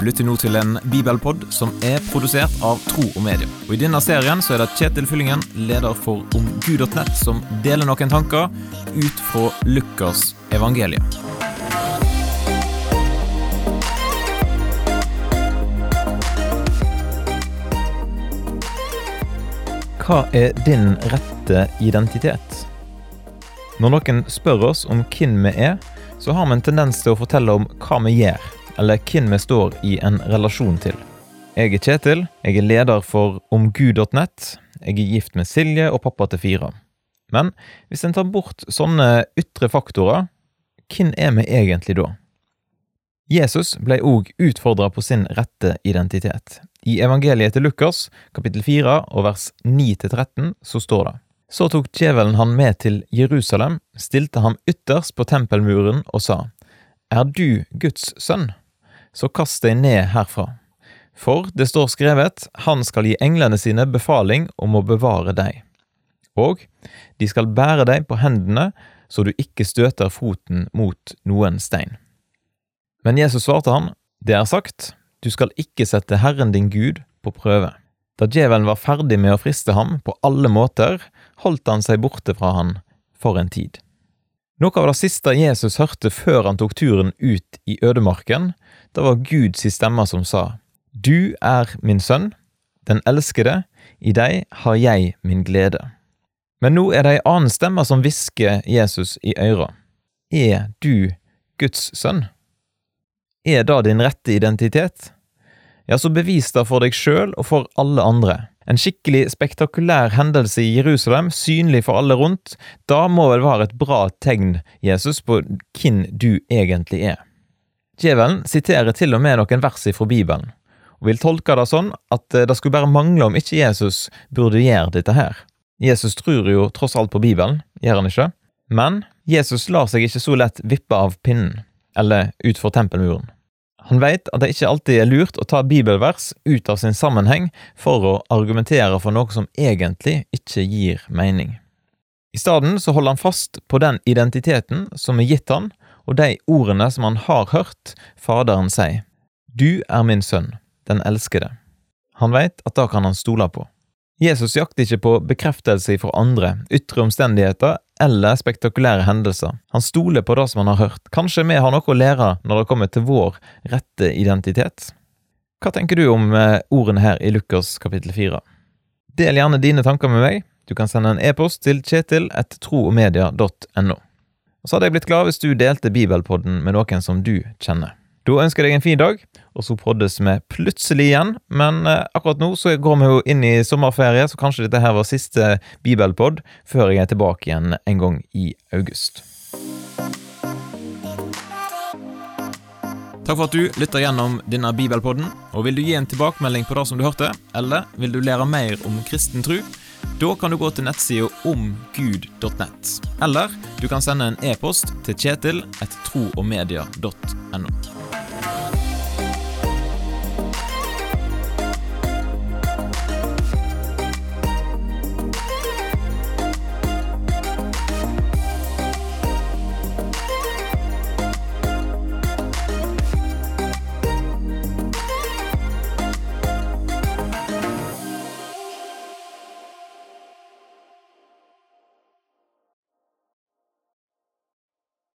Du lytter nå til en bibelpod som er produsert av Tro og Medie. Og I denne serien så er det Kjetil Fyllingen, leder for omgud.nett, som deler noen tanker ut fra Lukas evangelium. Hva er din rette identitet? Når noen spør oss om hvem vi er, så har vi en tendens til å fortelle om hva vi gjør, eller hvem vi står i en relasjon til. Jeg er Kjetil, jeg er leder for omgud.nett, jeg er gift med Silje og pappa til fire. Men hvis en tar bort sånne ytre faktorer, hvem er vi egentlig da? Jesus ble òg utfordra på sin rette identitet. I evangeliet til Lukas, kapittel 4 og vers 9-13, så står det Så tok djevelen han med til Jerusalem, stilte ham ytterst på tempelmuren og sa, Er du Guds sønn? Så kast deg ned herfra. For det står skrevet, Han skal gi englene sine befaling om å bevare deg. Og de skal bære deg på hendene, så du ikke støter foten mot noen stein. Men Jesus svarte han, Det er sagt, du skal ikke sette Herren din Gud på prøve. Da djevelen var ferdig med å friste ham på alle måter, holdt han seg borte fra han for en tid. Noe av det siste Jesus hørte før han tok turen ut i ødemarken, det var Guds stemme som sa, Du er min sønn, den elskede, i deg har jeg min glede. Men nå er det ei annen stemme som hvisker Jesus i øret. Er du Guds sønn? Er det din rette identitet? Ja, så bevis det for deg sjøl og for alle andre. En skikkelig spektakulær hendelse i Jerusalem, synlig for alle rundt, da må vel være et bra tegn, Jesus, på hvem du egentlig er. Djevelen siterer til og med noen vers fra Bibelen, og vil tolke det sånn at det skulle bare mangle om ikke Jesus burde gjøre dette her. Jesus tror jo tross alt på Bibelen, gjør han ikke? Men Jesus lar seg ikke så lett vippe av pinnen, eller utfor tempelmuren. Han veit at det ikke alltid er lurt å ta bibelvers ut av sin sammenheng for å argumentere for noe som egentlig ikke gir mening. I stedet så holder han fast på den identiteten som er gitt han, og de ordene som han har hørt Faderen si. Du er min sønn, den elskede. Han veit at da kan han stole på. Jesus jakter ikke på bekreftelse fra andre, ytre omstendigheter eller spektakulære hendelser. Han stoler på det som han har hørt. Kanskje vi har noe å lære når det kommer til vår rette identitet? Hva tenker du om ordene her i Lukas kapittel 4? Del gjerne dine tanker med meg. Du kan sende en e-post til kjetil kjetil.troogmedia.no. Og så hadde jeg blitt glad hvis du delte Bibelpodden med noen som du kjenner. Da ønsker jeg deg en fin dag, og så poddes vi plutselig igjen. Men akkurat nå så går vi jo inn i sommerferie, så kanskje dette her var siste bibelpod før jeg er tilbake igjen en gang i august. Takk for at du lytter gjennom denne bibelpodden. Og vil du gi en tilbakemelding på det som du hørte, eller vil du lære mer om kristen tro? Da kan du gå til nettsida omgud.nett. Eller du kan sende en e-post til kjetil etter troogmedia.no.